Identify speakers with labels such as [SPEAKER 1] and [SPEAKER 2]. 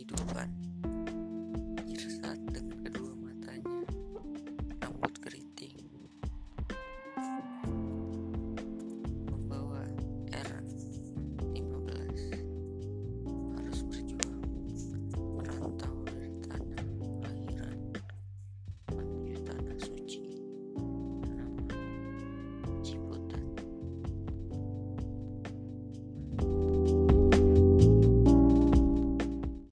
[SPEAKER 1] kehidupan.